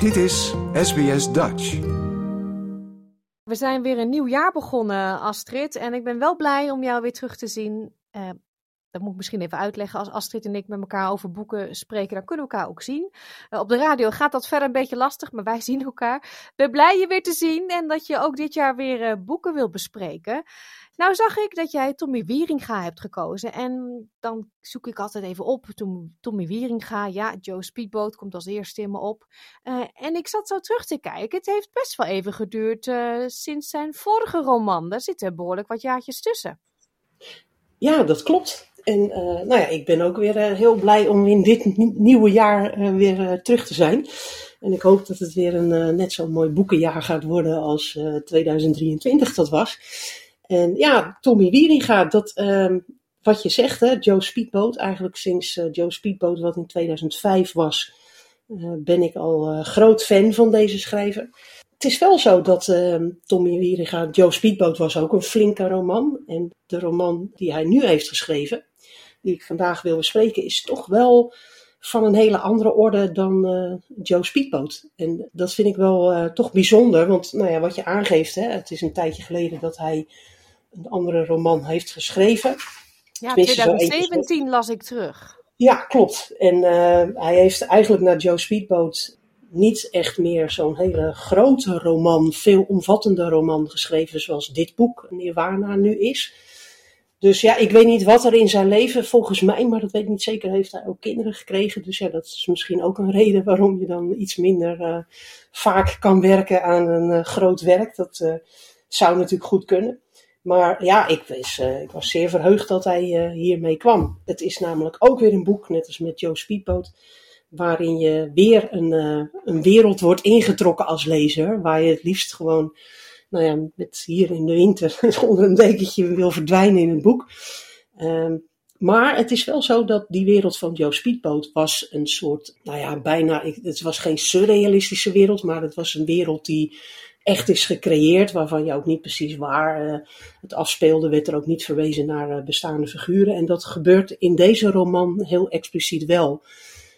Dit is SBS Dutch. We zijn weer een nieuw jaar begonnen, Astrid. En ik ben wel blij om jou weer terug te zien. Uh, dat moet ik misschien even uitleggen. Als Astrid en ik met elkaar over boeken spreken, dan kunnen we elkaar ook zien. Uh, op de radio gaat dat verder een beetje lastig, maar wij zien elkaar. Ik ben blij je weer te zien en dat je ook dit jaar weer uh, boeken wil bespreken. Nou zag ik dat jij Tommy Wieringa hebt gekozen. En dan zoek ik altijd even op. Tommy Wieringa, ja, Joe Speedboat komt als eerste in me op. Uh, en ik zat zo terug te kijken. Het heeft best wel even geduurd uh, sinds zijn vorige roman. Daar zitten behoorlijk wat jaartjes tussen. Ja, dat klopt. En uh, nou ja, ik ben ook weer heel blij om in dit nieuwe jaar weer terug te zijn. En ik hoop dat het weer een net zo mooi boekenjaar gaat worden als 2023 dat was. En ja, Tommy Wieringa, dat, um, wat je zegt, hè, Joe Speedboat, eigenlijk sinds uh, Joe Speedboat, wat in 2005 was, uh, ben ik al uh, groot fan van deze schrijver. Het is wel zo dat ehm, Tommy Wieringa, Joe Speedboat was ook een flinke roman. En de roman die hij nu heeft geschreven, die ik vandaag wil bespreken, is toch wel van een hele andere orde dan Joe Speedboat. En dat vind ik wel toch bijzonder, want nou ja, wat je aangeeft, hè, het is een tijdje geleden dat hij een andere roman heeft geschreven. Ja, 2017 las ik terug. Ja, klopt. En uh, hij heeft eigenlijk naar Joe Speedboat niet echt meer zo'n hele grote roman, veel omvattende roman geschreven zoals dit boek Nirvana nu is. Dus ja, ik weet niet wat er in zijn leven, volgens mij, maar dat weet ik niet zeker, heeft hij ook kinderen gekregen. Dus ja, dat is misschien ook een reden waarom je dan iets minder uh, vaak kan werken aan een uh, groot werk. Dat zou natuurlijk goed kunnen. Maar ja, ik was, uh, ik was zeer verheugd dat hij uh, hiermee kwam. Het is namelijk ook weer een boek, net als met Joe Speedboat, waarin je weer een, uh, een wereld wordt ingetrokken als lezer. Waar je het liefst gewoon, nou ja, met hier in de winter onder een dekentje wil verdwijnen in het boek. Um, maar het is wel zo dat die wereld van Joe Speedboat was een soort, nou ja, bijna, het was geen surrealistische wereld, maar het was een wereld die echt is gecreëerd, waarvan je ook niet precies waar uh, het afspeelde, werd er ook niet verwezen naar uh, bestaande figuren. En dat gebeurt in deze roman heel expliciet wel.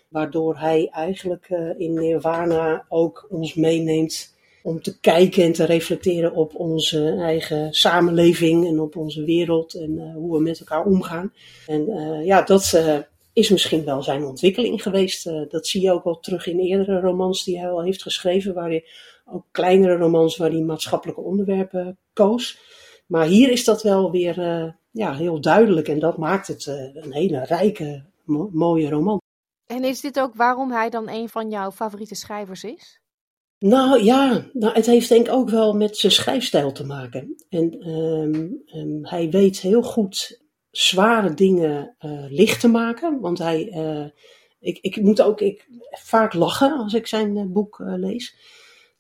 Waardoor hij eigenlijk uh, in Nirvana ook ons meeneemt om te kijken en te reflecteren op onze eigen samenleving en op onze wereld en hoe we met elkaar omgaan. En ja, dat is misschien wel zijn ontwikkeling geweest. dat zie je ook wel terug in eerdere romans die hij al heeft geschreven, waar hij ook kleinere romans waar hij maatschappelijke onderwerpen koos. Maar hier is dat wel weer uh, ja, heel duidelijk en dat maakt het uh, een hele rijke, mo mooie roman. En is dit ook waarom hij dan een van jouw favoriete schrijvers is? Nou ja, nou, het heeft denk ik ook wel met zijn schrijfstijl te maken. En um, um, hij weet heel goed zware dingen uh, licht te maken. Want hij, ik, ik moet ook ik, vaak lachen als ik zijn boek lees.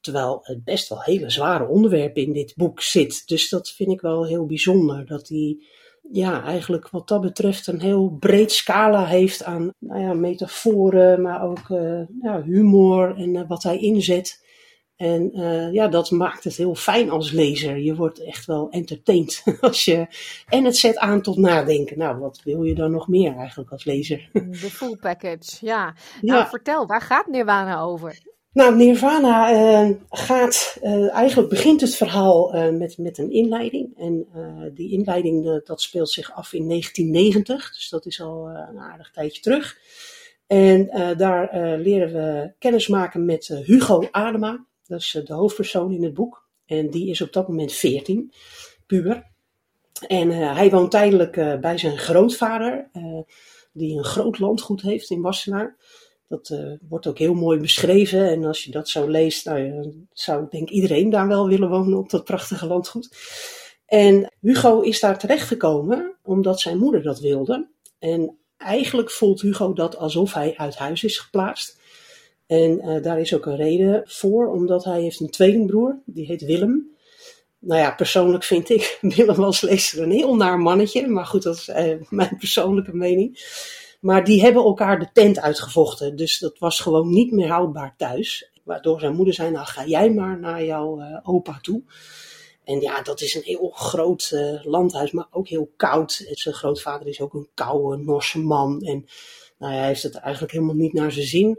Terwijl het best wel hele zware onderwerpen in dit boek zit. Dus dat vind ik wel heel bijzonder. Dat hij ja, eigenlijk wat dat betreft een heel breed scala heeft aan nou ja, metaforen, maar ook uh, ja, humor en uh, wat hij inzet. En uh, ja, dat maakt het heel fijn als lezer. Je wordt echt wel entertained als je. En het zet aan tot nadenken. Nou, wat wil je dan nog meer eigenlijk als lezer? De full package, ja. ja. Nou, vertel, waar gaat Nirvana over? Nou, Nirvana uh, gaat, uh, eigenlijk begint het verhaal uh, met, met een inleiding. En die inleiding dat speelt zich af in 1990, dus dat is al een aardig tijdje terug. En daar leren we kennis maken met Hugo Adema, dat is de hoofdpersoon in het boek. En die is op dat moment 14, puber. En hij woont tijdelijk bij zijn grootvader, die een groot landgoed heeft in Wassenaar. Dat uh, wordt ook heel mooi beschreven. En als je dat zo leest, nou, zou denk iedereen daar wel willen wonen op dat prachtige landgoed. En Hugo is daar terechtgekomen omdat zijn moeder dat wilde. En eigenlijk voelt Hugo dat alsof hij uit huis is geplaatst. En uh, daar is ook een reden voor, omdat hij heeft een tweelingbroer, die heet Willem. Nou ja, persoonlijk vind ik Willem als lezer een heel naar mannetje, maar goed, dat is uh, mijn persoonlijke mening. Maar die hebben elkaar de tent uitgevochten. Dus dat was gewoon niet meer houdbaar thuis. Waardoor zijn moeder zei, nou ga jij maar naar jouw uh, opa toe. En ja, dat is een heel groot uh, landhuis, maar ook heel koud. Zijn grootvader is ook een koude Norse man. En nou, hij heeft het eigenlijk helemaal niet naar zijn zin.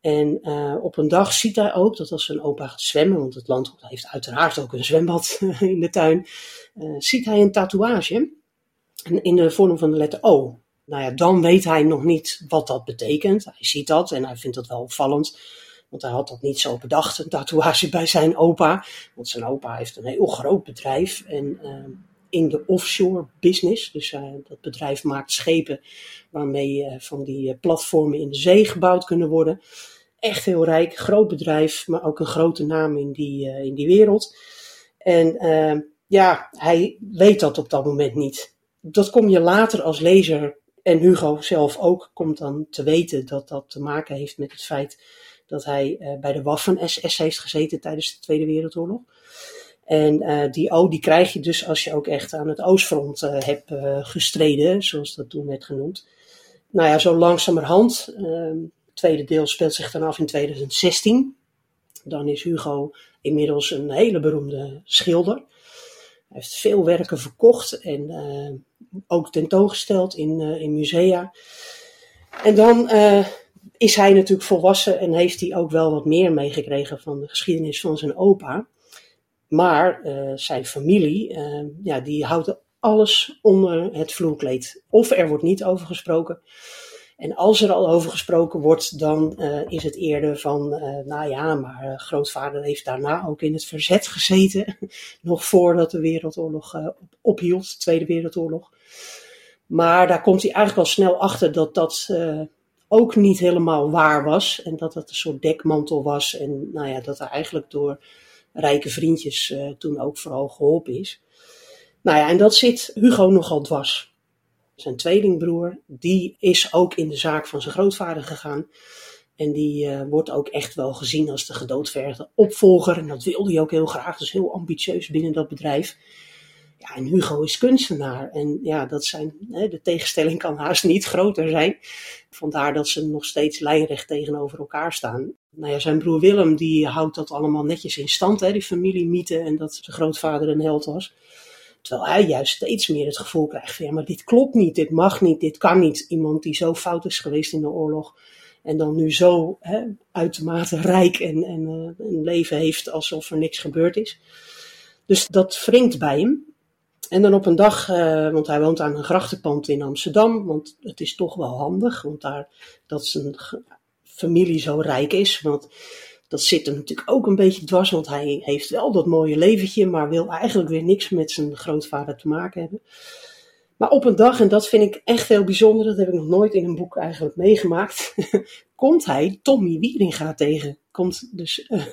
En uh, op een dag ziet hij ook dat als zijn opa gaat zwemmen, want het landgoed heeft uiteraard ook een zwembad in de tuin, ziet hij een tatoeage in de vorm van de letter O. Nou ja, dan weet hij nog niet wat dat betekent. Hij ziet dat en hij vindt dat wel opvallend. Want hij had dat niet zo bedacht, een tatoeage bij zijn opa. Want zijn opa heeft een heel groot bedrijf. En uh, in de offshore business. Dus uh, dat bedrijf maakt schepen waarmee uh, van die platformen in de zee gebouwd kunnen worden. Echt heel rijk, groot bedrijf, maar ook een grote naam in die, in die wereld. En ja, hij weet dat op dat moment niet. Dat kom je later als lezer en Hugo zelf ook komt dan te weten dat dat te maken heeft met het feit dat hij uh, bij de Waffen-SS heeft gezeten tijdens de Tweede Wereldoorlog. En uh, die O die krijg je dus als je ook echt aan het Oostfront uh, hebt gestreden, zoals dat toen werd genoemd. Nou ja, zo langzamerhand. Ehm, het tweede deel speelt zich dan af in 2016. Dan is Hugo inmiddels een hele beroemde schilder. Hij heeft veel werken verkocht en ook tentoongesteld in, in musea. En dan is hij natuurlijk volwassen en heeft hij ook wel wat meer meegekregen van de geschiedenis van zijn opa. Maar uh, zijn familie, ja, die houdt alles onder het vloerkleed. Of er wordt niet over gesproken. En als er al over gesproken wordt, dan uh, is het eerder van, nou ja, maar grootvader heeft daarna ook in het verzet gezeten. nog voordat de Wereldoorlog ophield, de Tweede Wereldoorlog. Maar daar komt hij eigenlijk al snel achter dat dat ook niet helemaal waar was. En dat het een soort dekmantel was. En nou ja, dat er eigenlijk door rijke vriendjes toen ook vooral geholpen is. Nou ja, en dat zit Hugo nogal dwars. Zijn tweelingbroer, die is ook in de zaak van zijn grootvader gegaan. En die uh, wordt ook echt wel gezien als de gedoodverfde opvolger. En dat wilde hij ook heel graag. Dus heel ambitieus binnen dat bedrijf. Ja, en Hugo is kunstenaar. En ja, dat zijn, hè, de tegenstelling kan haast niet groter zijn. Vandaar dat ze nog steeds lijnrecht tegenover elkaar staan. Nou ja, zijn broer Willem die houdt dat allemaal netjes in stand, hè, die familiemythe en dat zijn grootvader een held was. Terwijl hij juist steeds meer het gevoel krijgt van ja, maar dit klopt niet, dit mag niet, dit kan niet. Iemand die zo fout is geweest in de oorlog en dan nu zo hè, uitermate rijk en, en uh, een leven heeft alsof er niks gebeurd is. Dus dat wringt bij hem. En dan op een dag, uh, want hij woont aan een grachtenpand in Amsterdam, want het is toch wel handig, want daar dat zijn familie zo rijk is. Want dat zit hem natuurlijk ook een beetje dwars, want hij heeft wel dat mooie leventje, maar wil eigenlijk weer niks met zijn grootvader te maken hebben. Maar op een dag, en dat vind ik echt heel bijzonder, dat heb ik nog nooit in een boek eigenlijk meegemaakt, komt hij Tommy Wieringa tegen. Komt dus, uh,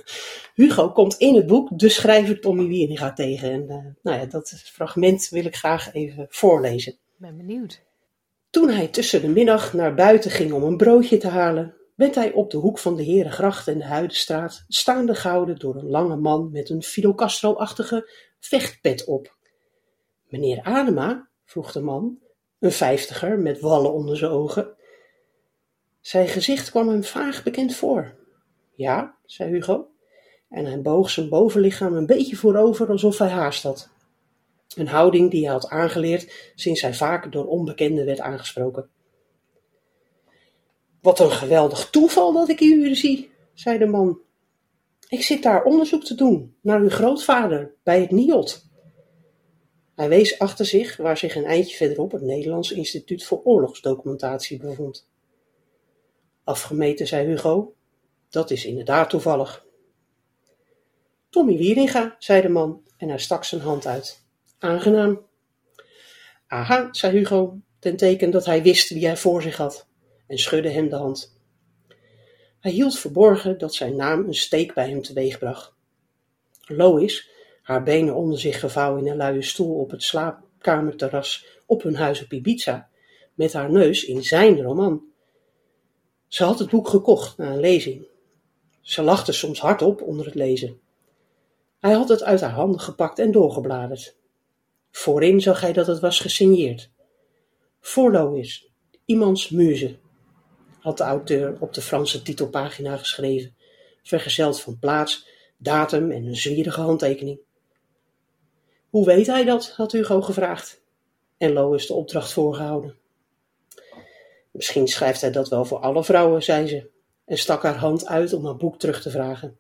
Hugo komt in het boek de schrijver Tommy Wieringa tegen. En uh, nou ja, dat fragment wil ik graag even voorlezen. Ik ben benieuwd. Toen hij tussen de middag naar buiten ging om een broodje te halen, werd hij op de hoek van de Herengracht en de Huidenstraat staande gehouden door een lange man met een Fidel Castro-achtige vechtpet op. Meneer Adema, vroeg de man, een vijftiger met wallen onder zijn ogen. Zijn gezicht kwam hem vaag bekend voor. Ja, zei Hugo, en hij boog zijn bovenlichaam een beetje voorover alsof hij haast had. Een houding die hij had aangeleerd sinds hij vaak door onbekenden werd aangesproken. Wat een geweldig toeval dat ik u zie, zei de man. Ik zit daar onderzoek te doen naar uw grootvader bij het NIOT. Hij wees achter zich waar zich een eindje verderop het Nederlands Instituut voor Oorlogsdocumentatie bevond. Afgemeten, zei Hugo. Dat is inderdaad toevallig. Tommy Wieringa, zei de man en hij stak zijn hand uit. Aangenaam. Aha, zei Hugo, ten teken dat hij wist wie hij voor zich had, en schudde hem de hand. Hij hield verborgen dat zijn naam een steek bij hem teweegbracht. Lois, haar benen onder zich gevouwen in een luie stoel op het slaapkamerterras op hun huis op Ibiza, met haar neus in zijn roman. Ze had het boek gekocht na een lezing. Ze lachte soms hardop onder het lezen. Hij had het uit haar handen gepakt en doorgebladerd. Voorin zag hij dat het was gesigneerd. Voor Lois, iemands muze, had de auteur op de Franse titelpagina geschreven, vergezeld van plaats, datum en een zwierige handtekening. Hoe weet hij dat? had Hugo gevraagd. En Lois de opdracht voorgehouden. Misschien schrijft hij dat wel voor alle vrouwen, zei ze. en stak haar hand uit om haar boek terug te vragen.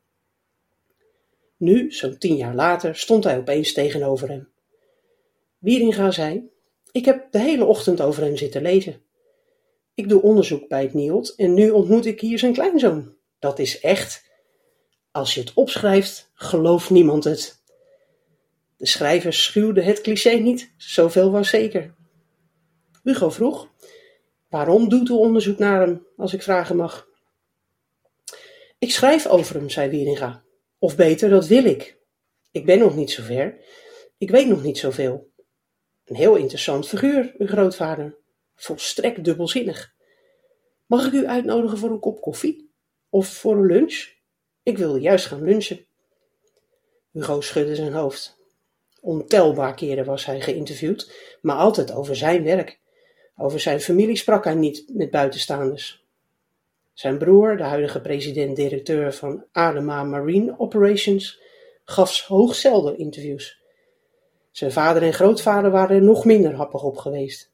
Nu, zo'n tien jaar later, stond hij opeens tegenover hem. Wieringa zei: Ik heb de hele ochtend over hem zitten lezen. Ik doe onderzoek bij het NIOD en nu ontmoet ik hier zijn kleinzoon. Dat is echt. Als je het opschrijft, gelooft niemand het. De schrijver schuwde het cliché niet, zoveel was zeker. Hugo vroeg: Waarom doet u onderzoek naar hem, als ik vragen mag? Ik schrijf over hem, zei Wieringa. Of beter, dat wil ik. Ik ben nog niet zo ver. Ik weet nog niet zoveel. Een heel interessant figuur, uw grootvader. Volstrekt dubbelzinnig. Mag ik u uitnodigen voor een kop koffie? Of voor een lunch? Ik wilde juist gaan lunchen. Hugo schudde zijn hoofd. Ontelbaar keren was hij geïnterviewd, maar altijd over zijn werk. Over zijn familie sprak hij niet met buitenstaanders. Zijn broer, de huidige president-directeur van Adema Marine Operations, gaf hoogst zelden interviews. Zijn vader en grootvader waren er nog minder happig op geweest.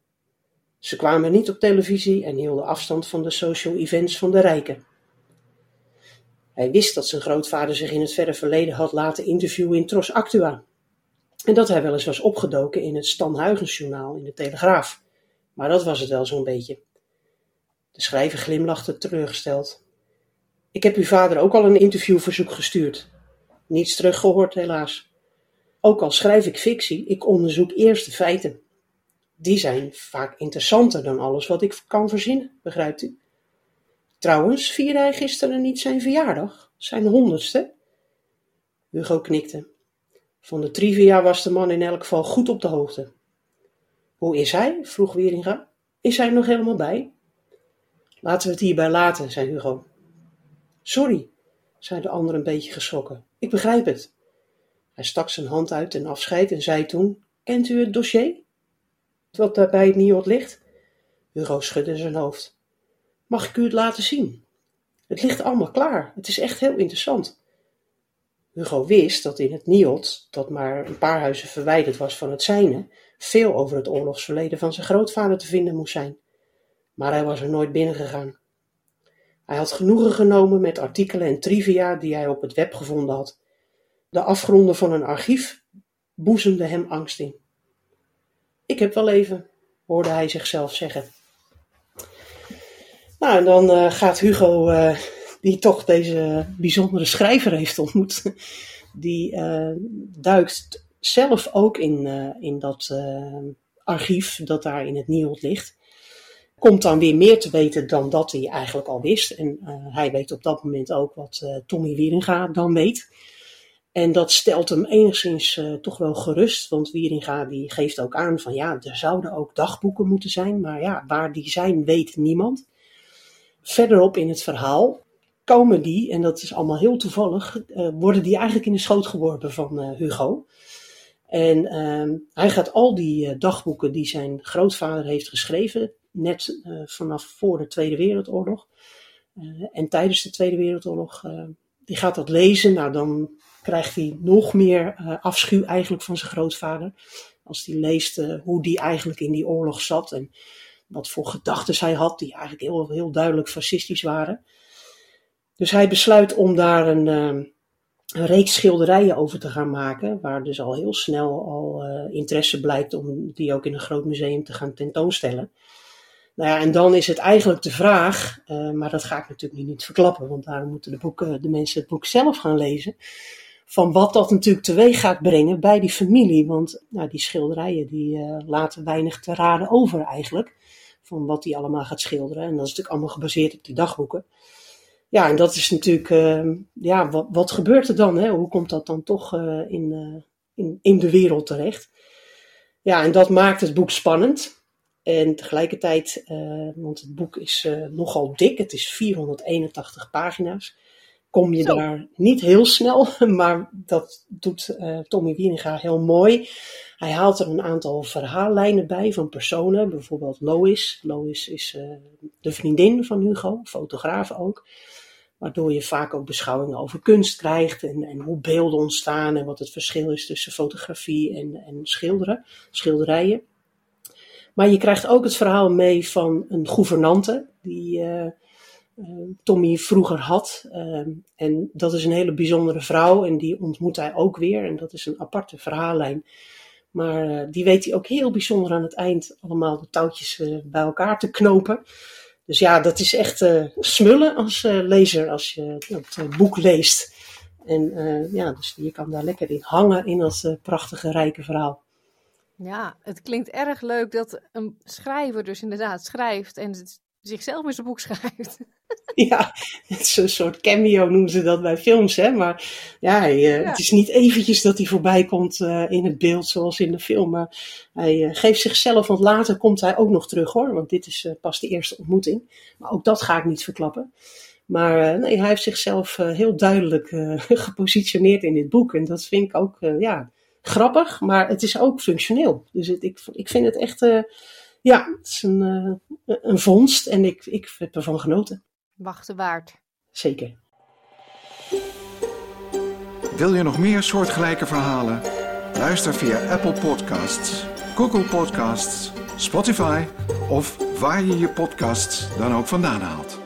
Ze kwamen niet op televisie en hielden afstand van de social events van de rijken. Hij wist dat zijn grootvader zich in het verre verleden had laten interviewen in Tros Actua. En dat hij wel eens was opgedoken in het Stan Huygensjournaal in de Telegraaf. Maar dat was het wel zo'n beetje. De schrijver glimlachte teleurgesteld. Ik heb uw vader ook al een interviewverzoek gestuurd. Niets teruggehoord, helaas. Ook al schrijf ik fictie, ik onderzoek eerst de feiten. Die zijn vaak interessanter dan alles wat ik kan verzinnen, begrijpt u? Trouwens, vierde hij gisteren niet zijn verjaardag, zijn honderdste? Hugo knikte. Van de trivia was de man in elk geval goed op de hoogte. Hoe is hij? vroeg Wieringa. Is hij nog helemaal bij? Laten we het hierbij laten, zei Hugo. Sorry, zei de ander een beetje geschrokken. Ik begrijp het. Hij stak zijn hand uit ten afscheid en zei toen: Kent u het dossier? Wat daar bij het NIOD ligt? Hugo schudde zijn hoofd. Mag ik u het laten zien? Het ligt allemaal klaar. Het is echt heel interessant. Hugo wist dat in het NIOD, dat maar een paar huizen verwijderd was van het zijne, veel over het oorlogsverleden van zijn grootvader te vinden moest zijn. Maar hij was er nooit binnengegaan. Hij had genoegen genomen met artikelen en trivia die hij op het web gevonden had. De afgronden van een archief boezemden hem angst in. Ik heb wel even, hoorde hij zichzelf zeggen. Nou, en dan uh, gaat Hugo, uh, die toch deze bijzondere schrijver heeft ontmoet, die uh, duikt zelf ook in, in dat archief dat daar in het Nield ligt. Komt dan weer meer te weten dan dat hij eigenlijk al wist. En hij weet op dat moment ook wat Tommy Wieringa dan weet. En dat stelt hem enigszins uh, toch wel gerust, want Wieringa die geeft ook aan van ja, er zouden ook dagboeken moeten zijn, maar ja, waar die zijn weet niemand. Verderop in het verhaal komen die, en dat is allemaal heel toevallig, uh, worden die eigenlijk in de schoot geworpen van uh, Hugo. En ehm, hij gaat al die dagboeken die zijn grootvader heeft geschreven, net vanaf voor de Tweede Wereldoorlog en tijdens de Tweede Wereldoorlog, die gaat dat lezen. Nou, dan krijgt hij nog meer uh, afschuw eigenlijk van zijn grootvader. Als hij leest uh, hoe die eigenlijk in die oorlog zat en wat voor gedachten hij had, die eigenlijk heel, heel duidelijk fascistisch waren. Dus hij besluit om daar een, uh, een reeks schilderijen over te gaan maken, waar dus al heel snel al interesse blijkt om die ook in een groot museum te gaan tentoonstellen. Nou ja, en dan is het eigenlijk de vraag, maar dat ga ik natuurlijk nu niet verklappen, want daar moeten de, boeken, de mensen het boek zelf gaan lezen van wat dat natuurlijk teweeg gaat brengen bij die familie. Want nou, die schilderijen die uh, laten weinig te raden over eigenlijk. Van wat hij allemaal gaat schilderen. En dat is natuurlijk allemaal gebaseerd op die dagboeken. Ja, en dat is natuurlijk, uh, ja, wat, wat gebeurt er dan? Hè? Hoe komt dat dan toch uh, in, in, in de wereld terecht? Ja, en dat maakt het boek spannend. En tegelijkertijd, want het boek is nogal dik, het is 481 pagina's kom je Zo. daar niet heel snel, maar dat doet uh, Tommy Wieringa heel mooi. Hij haalt er een aantal verhaallijnen bij van personen, bijvoorbeeld Lois. Lois is uh, de vriendin van Hugo, fotograaf ook. Waardoor je vaak ook beschouwingen over kunst krijgt en, en hoe beelden ontstaan en wat het verschil is tussen fotografie en, en schilderen, schilderijen. Maar je krijgt ook het verhaal mee van een gouvernante die uh, Tommy vroeger had. en dat is een hele bijzondere vrouw en die ontmoet hij ook weer. En dat is een aparte verhaallijn. Maar die weet hij ook heel bijzonder aan het eind allemaal de touwtjes bij elkaar te knopen. Dus ja, dat is echt smullen als lezer als je het boek leest. En ja, dus je kan daar lekker in hangen in dat prachtige, rijke verhaal. Ja, het klinkt erg leuk dat een schrijver dus inderdaad schrijft en zichzelf in zijn boek schrijft. Ja, het is een soort cameo noemen ze dat bij films, hè. Maar ja, eh, het is niet eventjes dat hij voorbij komt uh, in het beeld zoals in de film. Maar hij uh, geeft zichzelf, want later komt hij ook nog terug hoor. Want dit is pas de eerste ontmoeting. Maar ook dat ga ik niet verklappen. Maar nee, hij heeft zichzelf heel duidelijk gepositioneerd in dit boek. En dat vind ik ook, ja, grappig, maar het is ook functioneel. Dus het, ik, ik vind het echt, ja, het is een, uh, een vondst en ik, ik heb ervan genoten. Wachten waard. Zeker. Wil je nog meer soortgelijke verhalen? Luister via Apple Podcasts, Google Podcasts, Spotify of waar je je podcasts dan ook vandaan haalt.